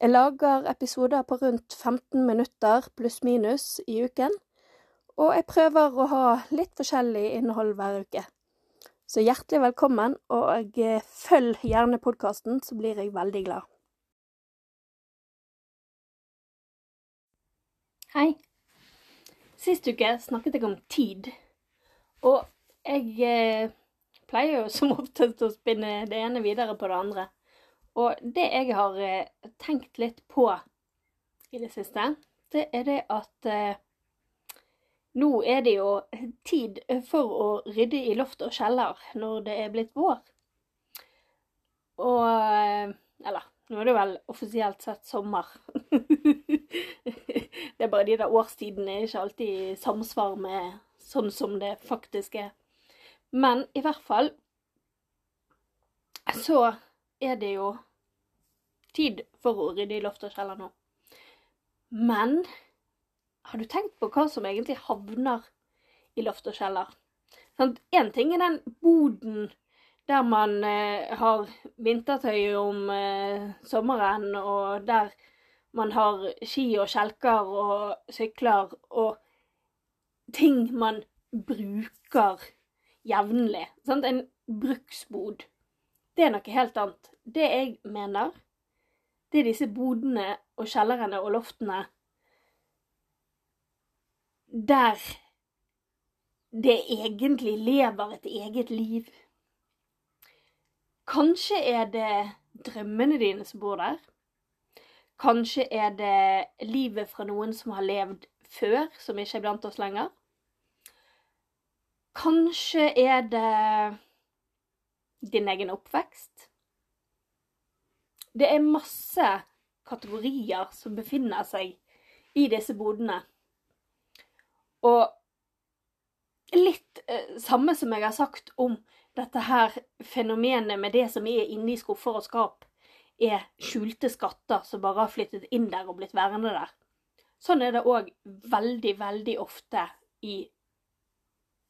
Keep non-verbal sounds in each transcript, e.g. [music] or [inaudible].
Jeg lager episoder på rundt 15 minutter pluss-minus i uken, og jeg prøver å ha litt forskjellig innhold hver uke. Så hjertelig velkommen, og eh, følg gjerne podkasten, så blir jeg veldig glad. Hei. Sist uke snakket jeg om tid. Og jeg eh, pleier jo som oftest å spinne det ene videre på det andre. Og det jeg har eh, tenkt litt på i det siste, det er det at eh, nå er det jo tid for å rydde i loft og kjeller når det er blitt vår. Og eh, Eller, nå er det vel offisielt sett sommer. [laughs] det er bare de der årstidene er ikke alltid i samsvar med sånn som det faktisk er. Men i hvert fall så er det jo tid for å rydde i loft og kjeller nå. Men har du tenkt på hva som egentlig havner i loft og kjeller? Én ting er den boden der man eh, har vintertøy om eh, sommeren, og der man har ski og kjelker og sykler og ting man bruker jevnlig. En bruksbod. Det er noe helt annet. Det jeg mener, det er disse bodene og kjellerne og loftene der det egentlig lever et eget liv. Kanskje er det drømmene dine som bor der. Kanskje er det livet fra noen som har levd før, som ikke er blant oss lenger. Kanskje er det din egen oppvekst. Det er masse kategorier som befinner seg i disse bodene. Og litt eh, samme som jeg har sagt om dette her fenomenet med det som er inni skuffer og skap, er skjulte skatter som bare har flyttet inn der og blitt værende der. Sånn er det òg veldig, veldig ofte i,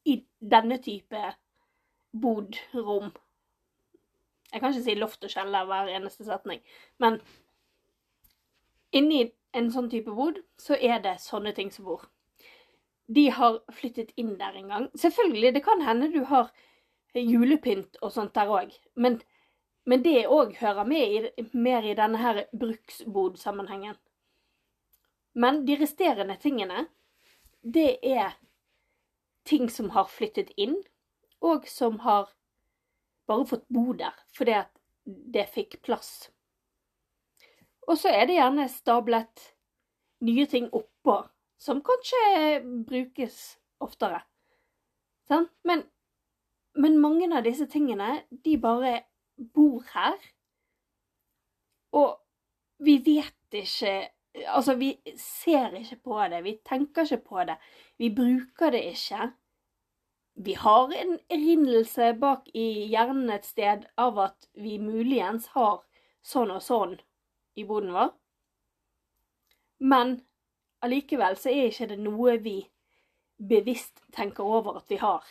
i denne type bodrom. Jeg kan ikke si loft og kjeller hver eneste setning, men inni en sånn type bod så er det sånne ting som bor de har flyttet inn der en gang. Selvfølgelig, det kan hende du har julepynt og sånt der òg, men, men, det òg hører med i, mer i denne her bruksbodsammenhengen. Men de resterende tingene, det er ting som har flyttet inn, og som har bare fått bo der fordi at det fikk plass. Og så er det gjerne stablet nye ting oppå som kanskje brukes oftere. Sant? Men, men mange av disse tingene, de bare bor her. Og vi vet ikke Altså, vi ser ikke på det, vi tenker ikke på det, vi bruker det ikke. Vi har en erinnelse bak i hjernen et sted av at vi muligens har sånn og sånn i boden vår. Men allikevel så er ikke det noe vi bevisst tenker over at vi har.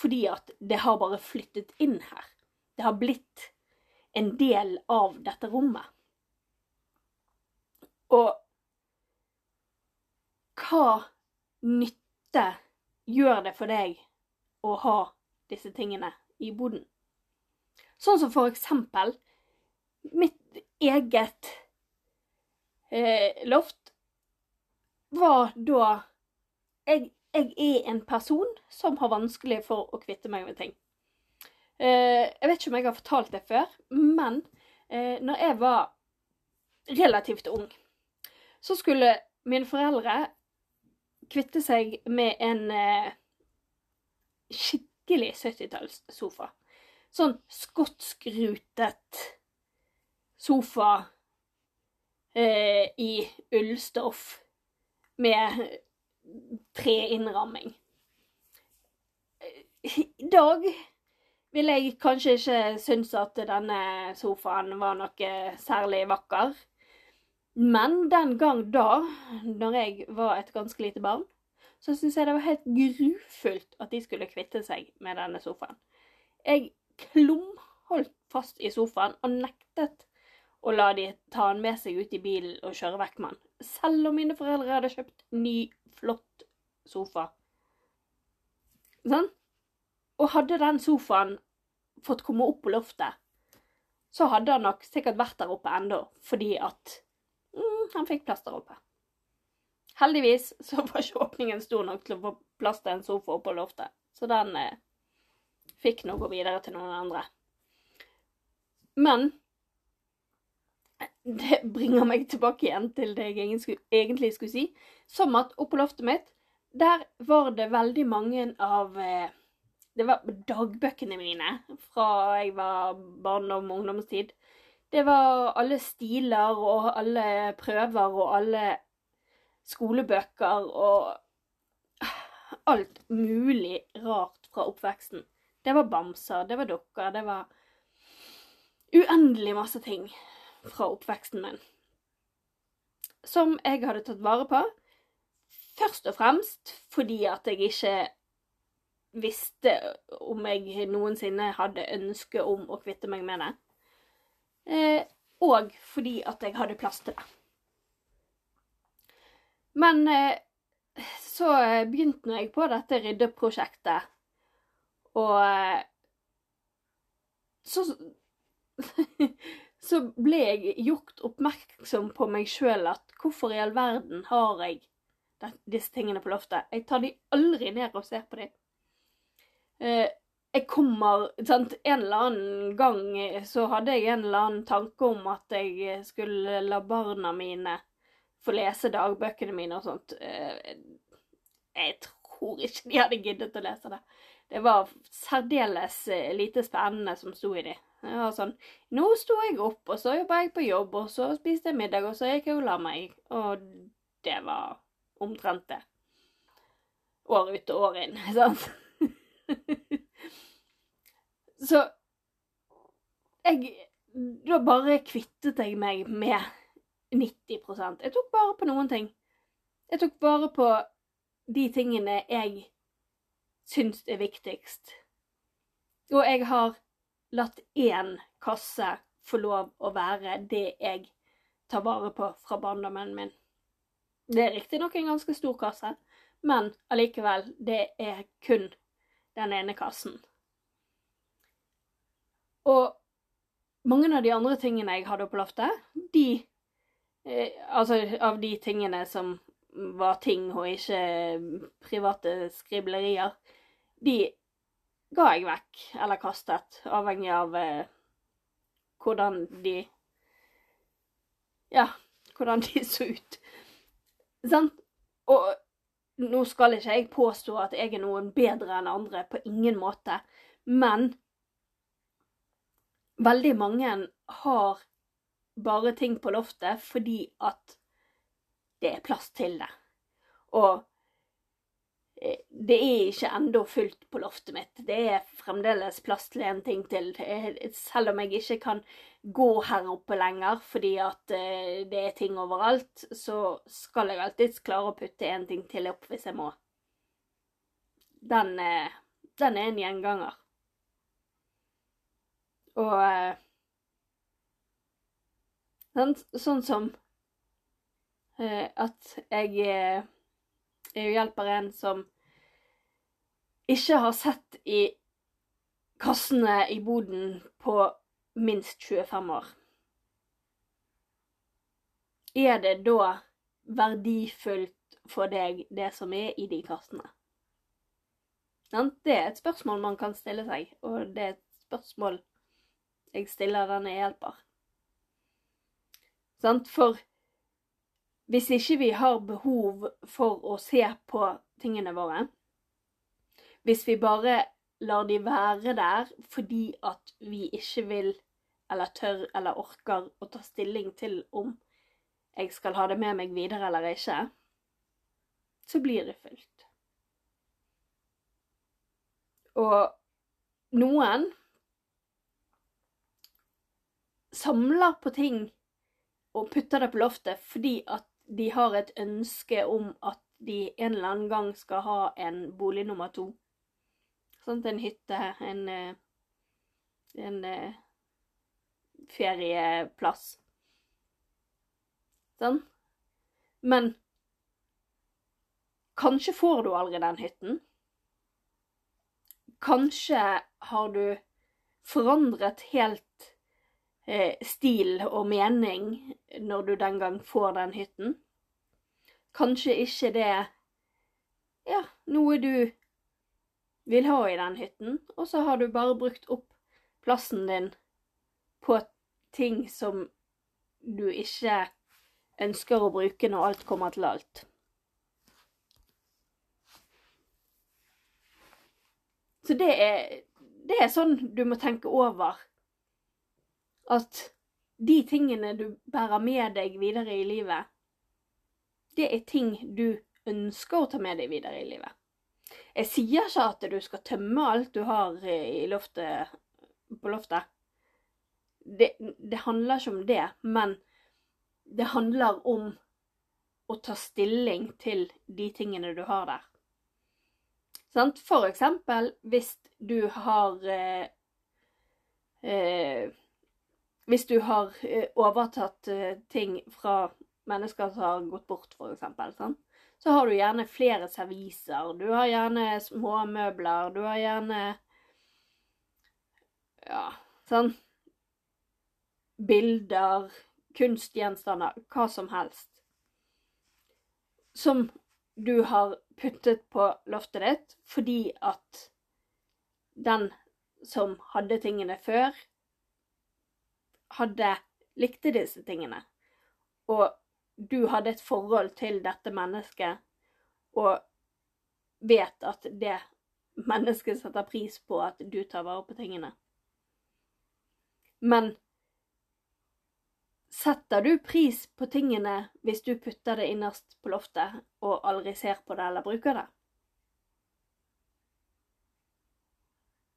Fordi at det har bare flyttet inn her. Det har blitt en del av dette rommet. Og hva nytte gjør det for deg å ha disse tingene i boden? Sånn som for eksempel mitt eget eh, loft var da jeg, jeg, er en person som har vanskelig for å kvitte meg med ting. Eh, jeg vet ikke om jeg har fortalt det før, men eh, når jeg var relativt ung, så skulle mine foreldre kvitte seg med en eh, skikkelig 70-tallssofa. Sånn skotskrutet sofa eh, i ullstoff med treinnramming. I dag vil jeg kanskje ikke synes at denne sofaen var noe særlig vakker. Men den gang da, når jeg var et ganske lite barn, så syns jeg det var helt grufullt at de skulle kvitte seg med denne sofaen. Jeg klumholdt fast i sofaen og nektet å la de ta den med seg ut i bilen og kjøre vekk med den. Selv om mine foreldre hadde kjøpt ny, flott sofa. Sånn? Og hadde den sofaen fått komme opp på loftet, så hadde han nok sikkert vært der oppe ennå, fordi at mm, han fikk plass der oppe. Heldigvis så var ikke åpningen stor nok til å få plass til en sofa på loftet, så den eh, fikk nå gå videre til noen andre. Men det bringer meg tilbake igjen til det jeg egentlig skulle si, som at oppå loftet mitt, der var det veldig mange av eh, det var dagbøkene mine fra jeg var barndom og ungdomstid. Det var alle stiler og alle prøver og alle skolebøker og alt mulig rart fra oppveksten. Det var bamser, det var dukker, det var uendelig masse ting fra oppveksten min. Som jeg hadde tatt vare på. Først og fremst fordi at jeg ikke visste om jeg noensinne hadde ønske om å kvitte meg med det. Eh, og fordi at jeg hadde plass til det. Men eh, så begynte jeg på dette ryddeprosjektet, og eh, så [laughs] Så ble jeg gjort oppmerksom på meg sjøl at hvorfor i all verden har jeg disse tingene på loftet? Jeg tar de aldri ned og ser på eh, jeg kommer sant, En eller annen gang så hadde jeg en eller annen tanke om at jeg skulle la barna mine få lese dagbøkene mine og sånt. Eh, jeg tror ikke de hadde giddet å lese det. Det var særdeles eh, lite spennende som sto i de. Det var sånn Nå sto jeg opp, og så jobba jeg på jobb, og så spiste jeg middag, og så gikk jeg og la meg. Og det var omtrent det. År ut og år inn, [laughs] sant? Så jeg Da bare kvittet jeg meg med 90% Jeg tok bare på noen ting. Jeg tok bare på de tingene jeg syns er viktigst. Og jeg har latt én kasse få lov å være det jeg tar vare på fra barndommen min. Det er riktignok en ganske stor kasse, men allikevel, det er kun den ene kassen. Og mange av de andre tingene jeg hadde på loftet, de Altså av de tingene som var ting og ikke private skriblerier, de ga jeg vekk eller kastet, avhengig av eh, hvordan de Ja, hvordan de [laughs] så ut. Sant? Og nå skal ikke jeg påstå at jeg er noen bedre enn andre, på ingen måte, men veldig mange har bare ting på loftet fordi at det er plass til det. Og eh, det er ikke ennå fullt på loftet mitt. Det er fremdeles plass til en ting til. Selv om jeg ikke kan gå her oppe lenger fordi at eh, det er ting overalt, så skal jeg alltids klare å putte en ting til opp hvis jeg må. Den, eh, den er en gjenganger. Og sånn, som at jeg jeg hjelper en som ikke har sett i kassene i boden på minst 25 år. Er det da verdifullt for deg, det som er i de kassene? Det er et spørsmål man kan stille seg, og det er et spørsmål jeg stiller denne hjelper. For hvis ikke vi har behov for å se på tingene våre, hvis vi bare lar de være der fordi at vi ikke vil eller tør eller orker å ta stilling til om jeg skal ha det med meg videre eller ikke, så blir det fullt. Og noen samler på ting og putter det på loftet fordi at de har et ønske om at de en eller annen gang skal ha en bolig nummer to. Sånn, en hytte, en, eh, en eh, ferieplass. Sånn. Men kanskje får du aldri den hytten. Kanskje har du forandret helt stil og mening når du den gang får den hytten. Kanskje ikke det ja, noe du vil ha i den hytten, og så har du bare brukt opp plassen din på ting som du ikke ønsker å bruke når alt kommer til alt. Så det er, det er sånn du må tenke over. At de tingene du bærer med deg videre i livet, det er ting du ønsker å ta med deg videre i livet. Jeg sier ikke at du skal tømme alt du har i loftet, på loftet. Det, det handler ikke om det, men det handler om å ta stilling til de tingene du har der. For eksempel hvis du har eh, eh, Hvis du har eh, overtatt eh, ting fra mennesker som har gått bort, eksempel, sånn? så har du gjerne flere serviser. Du har gjerne småmøbler. Du har gjerne Ja, sånn Bilder, kunstgjenstander, hva som helst. Som du har puttet på loftet ditt fordi at den som hadde tingene før, hadde likte disse tingene. Og du hadde et forhold til dette mennesket, og vet at det mennesket setter pris på at du tar vare på tingene. Men setter du pris på tingene hvis du putter det innerst på loftet og aldri ser på det eller bruker det?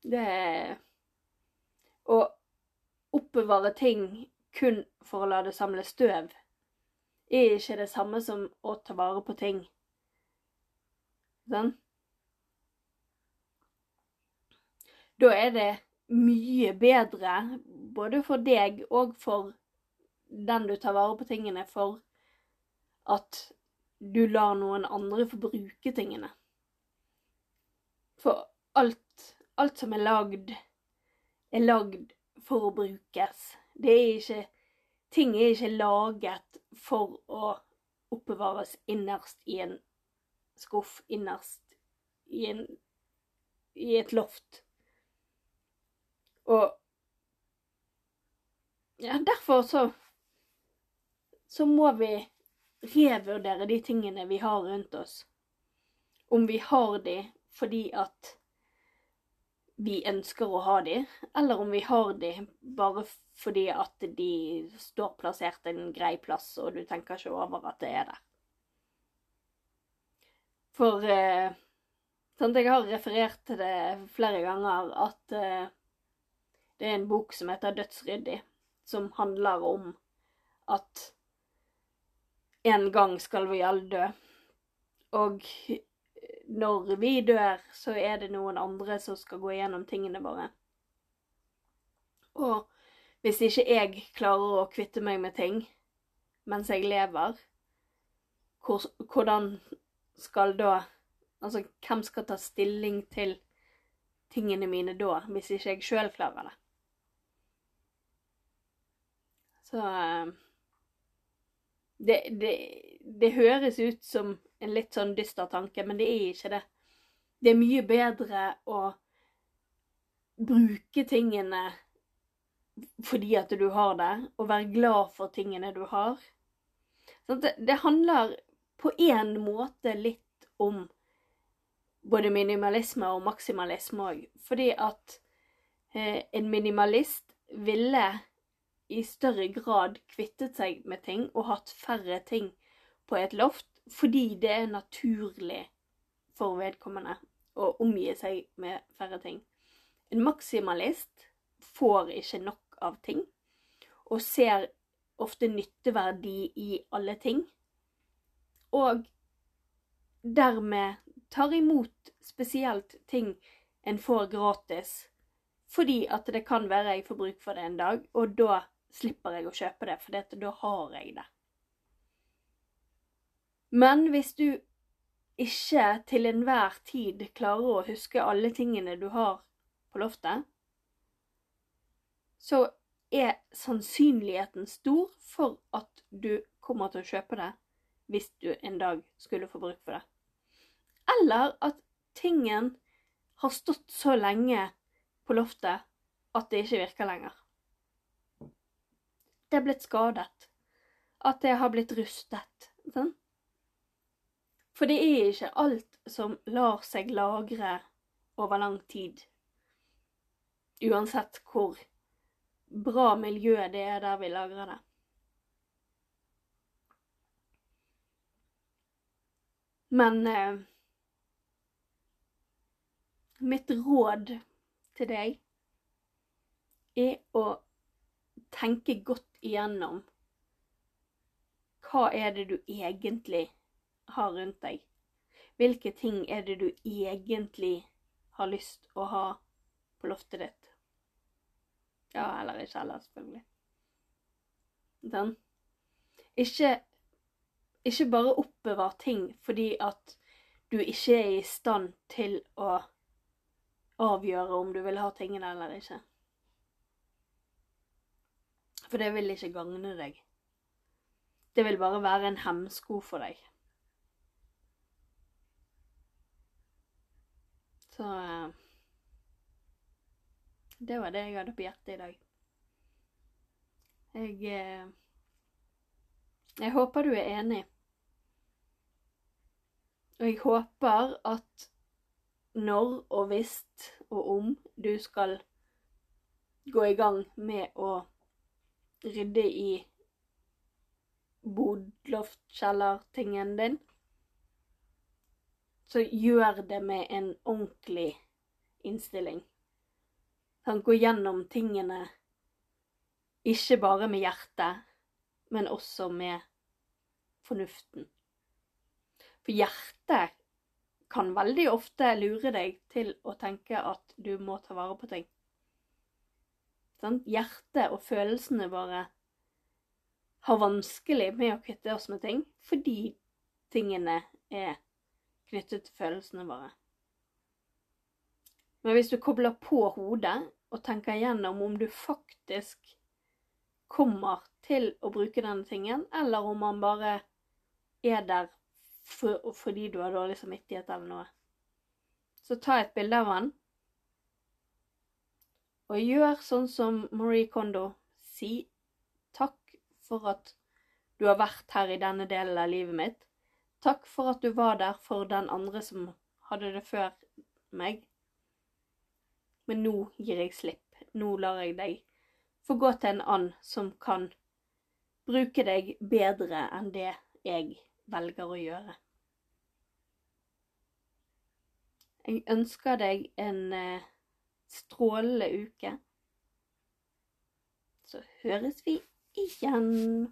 Det Å oppbevare ting kun for å la det samle støv er ikke det samme som å ta vare på ting. Sånn? Da er det mye bedre, både for deg og for den du tar vare på tingene, for at du lar noen andre få bruke tingene. For alt, alt som er lagd, er lagd for å brukes. Det er ikke Ting er ikke laget for å oppbevares innerst i en skuff, innerst i, en, i et loft. Og ja, derfor så så må vi revurdere de tingene vi har rundt oss. Om vi har de fordi at vi ønsker å ha de, eller om vi har de bare fordi at de står plassert en grei plass, og du tenker ikke over at det er der. For eh, sånn Jeg har referert til det flere ganger at eh, det er en bok som heter 'Dødsryddig', som handler om at en gang skal vi alle dø. Og når vi dør, så er det noen andre som skal gå gjennom tingene våre. Og hvis ikke jeg klarer å kvitte meg med ting mens jeg lever, hvordan skal da Altså, hvem skal ta stilling til tingene mine da, hvis ikke jeg sjøl klarer det? Så eh, det, det, det høres ut som en litt sånn dyster tanke, men det er ikke det. Det er mye bedre å bruke tingene fordi at du har det, og være glad for tingene du har. Sånn det, handler på en måte litt om både minimalisme og maksimalisme òg. Fordi at eh, en minimalist ville i større grad kvittet seg med ting og hatt færre ting på et loft fordi det er naturlig for vedkommende å omgi seg med færre ting. En maksimalist får ikke nok av ting og ser ofte nytteverdi i alle ting. Og dermed tar imot spesielt ting en får gratis, fordi at det kan være jeg får bruk for det en dag, og da slipper jeg å kjøpe det, for da har jeg det. Men hvis du ikke til enhver tid klarer å huske alle tingene du har på loftet, så er sannsynligheten stor for at du kommer til å kjøpe det hvis du en dag skulle få bruk for det. Eller at tingen har stått så lenge på loftet at det ikke virker lenger. Det er blitt skadet. At det har blitt rustet. Sånn? For det er ikke alt som lar seg lagre over lang tid. Uansett hvor bra miljø det er der vi lagrer det. Men eh, mitt råd til deg er å tenke godt igjennom hva er det du egentlig har rundt deg. Hvilke ting er det du egentlig har lyst å ha på loftet ditt? Ja, eller ikke heller, selvfølgelig. Den. Ikke, ikke bare oppbevar ting fordi at du ikke er i stand til å avgjøre om du vil ha tingene eller ikke. For det vil ikke gagne deg. Det vil bare være en hemsko for deg. Så eh, det var det jeg hadde på hjertet i dag. Jeg eh, Jeg håper du er enig. Og jeg håper at når og hvis og om du skal gå i gang med å rydde i bodloftkjellertingen din, så gjør det med en ordentlig innstilling. Sånn, gå gjennom tingene ikke bare med hjertet, men også med fornuften. For hjertet kan veldig ofte lure deg til å tenke at du må ta vare på ting. Sånn? Hjertet og følelsene våre har vanskelig med å kvitte oss med ting fordi tingene er knyttet til følelsene våre. Men hvis du kobler på hodet og tenker igjennom om du faktisk kommer til å bruke denne tingen, eller om man bare er der for, fordi du har dårlig samvittighet eller noe, så ta et bilde av han, og gjør sånn som Marie Kondo. Si takk for at du har vært her i denne delen av livet mitt. Takk for at du var der for den andre som hadde det før meg. Men nå gir jeg slipp. Nå lar jeg deg få gå til en and som kan bruke deg bedre enn det jeg velger å gjøre. Jeg ønsker deg en eh, strålende uke. Så høres vi igjen.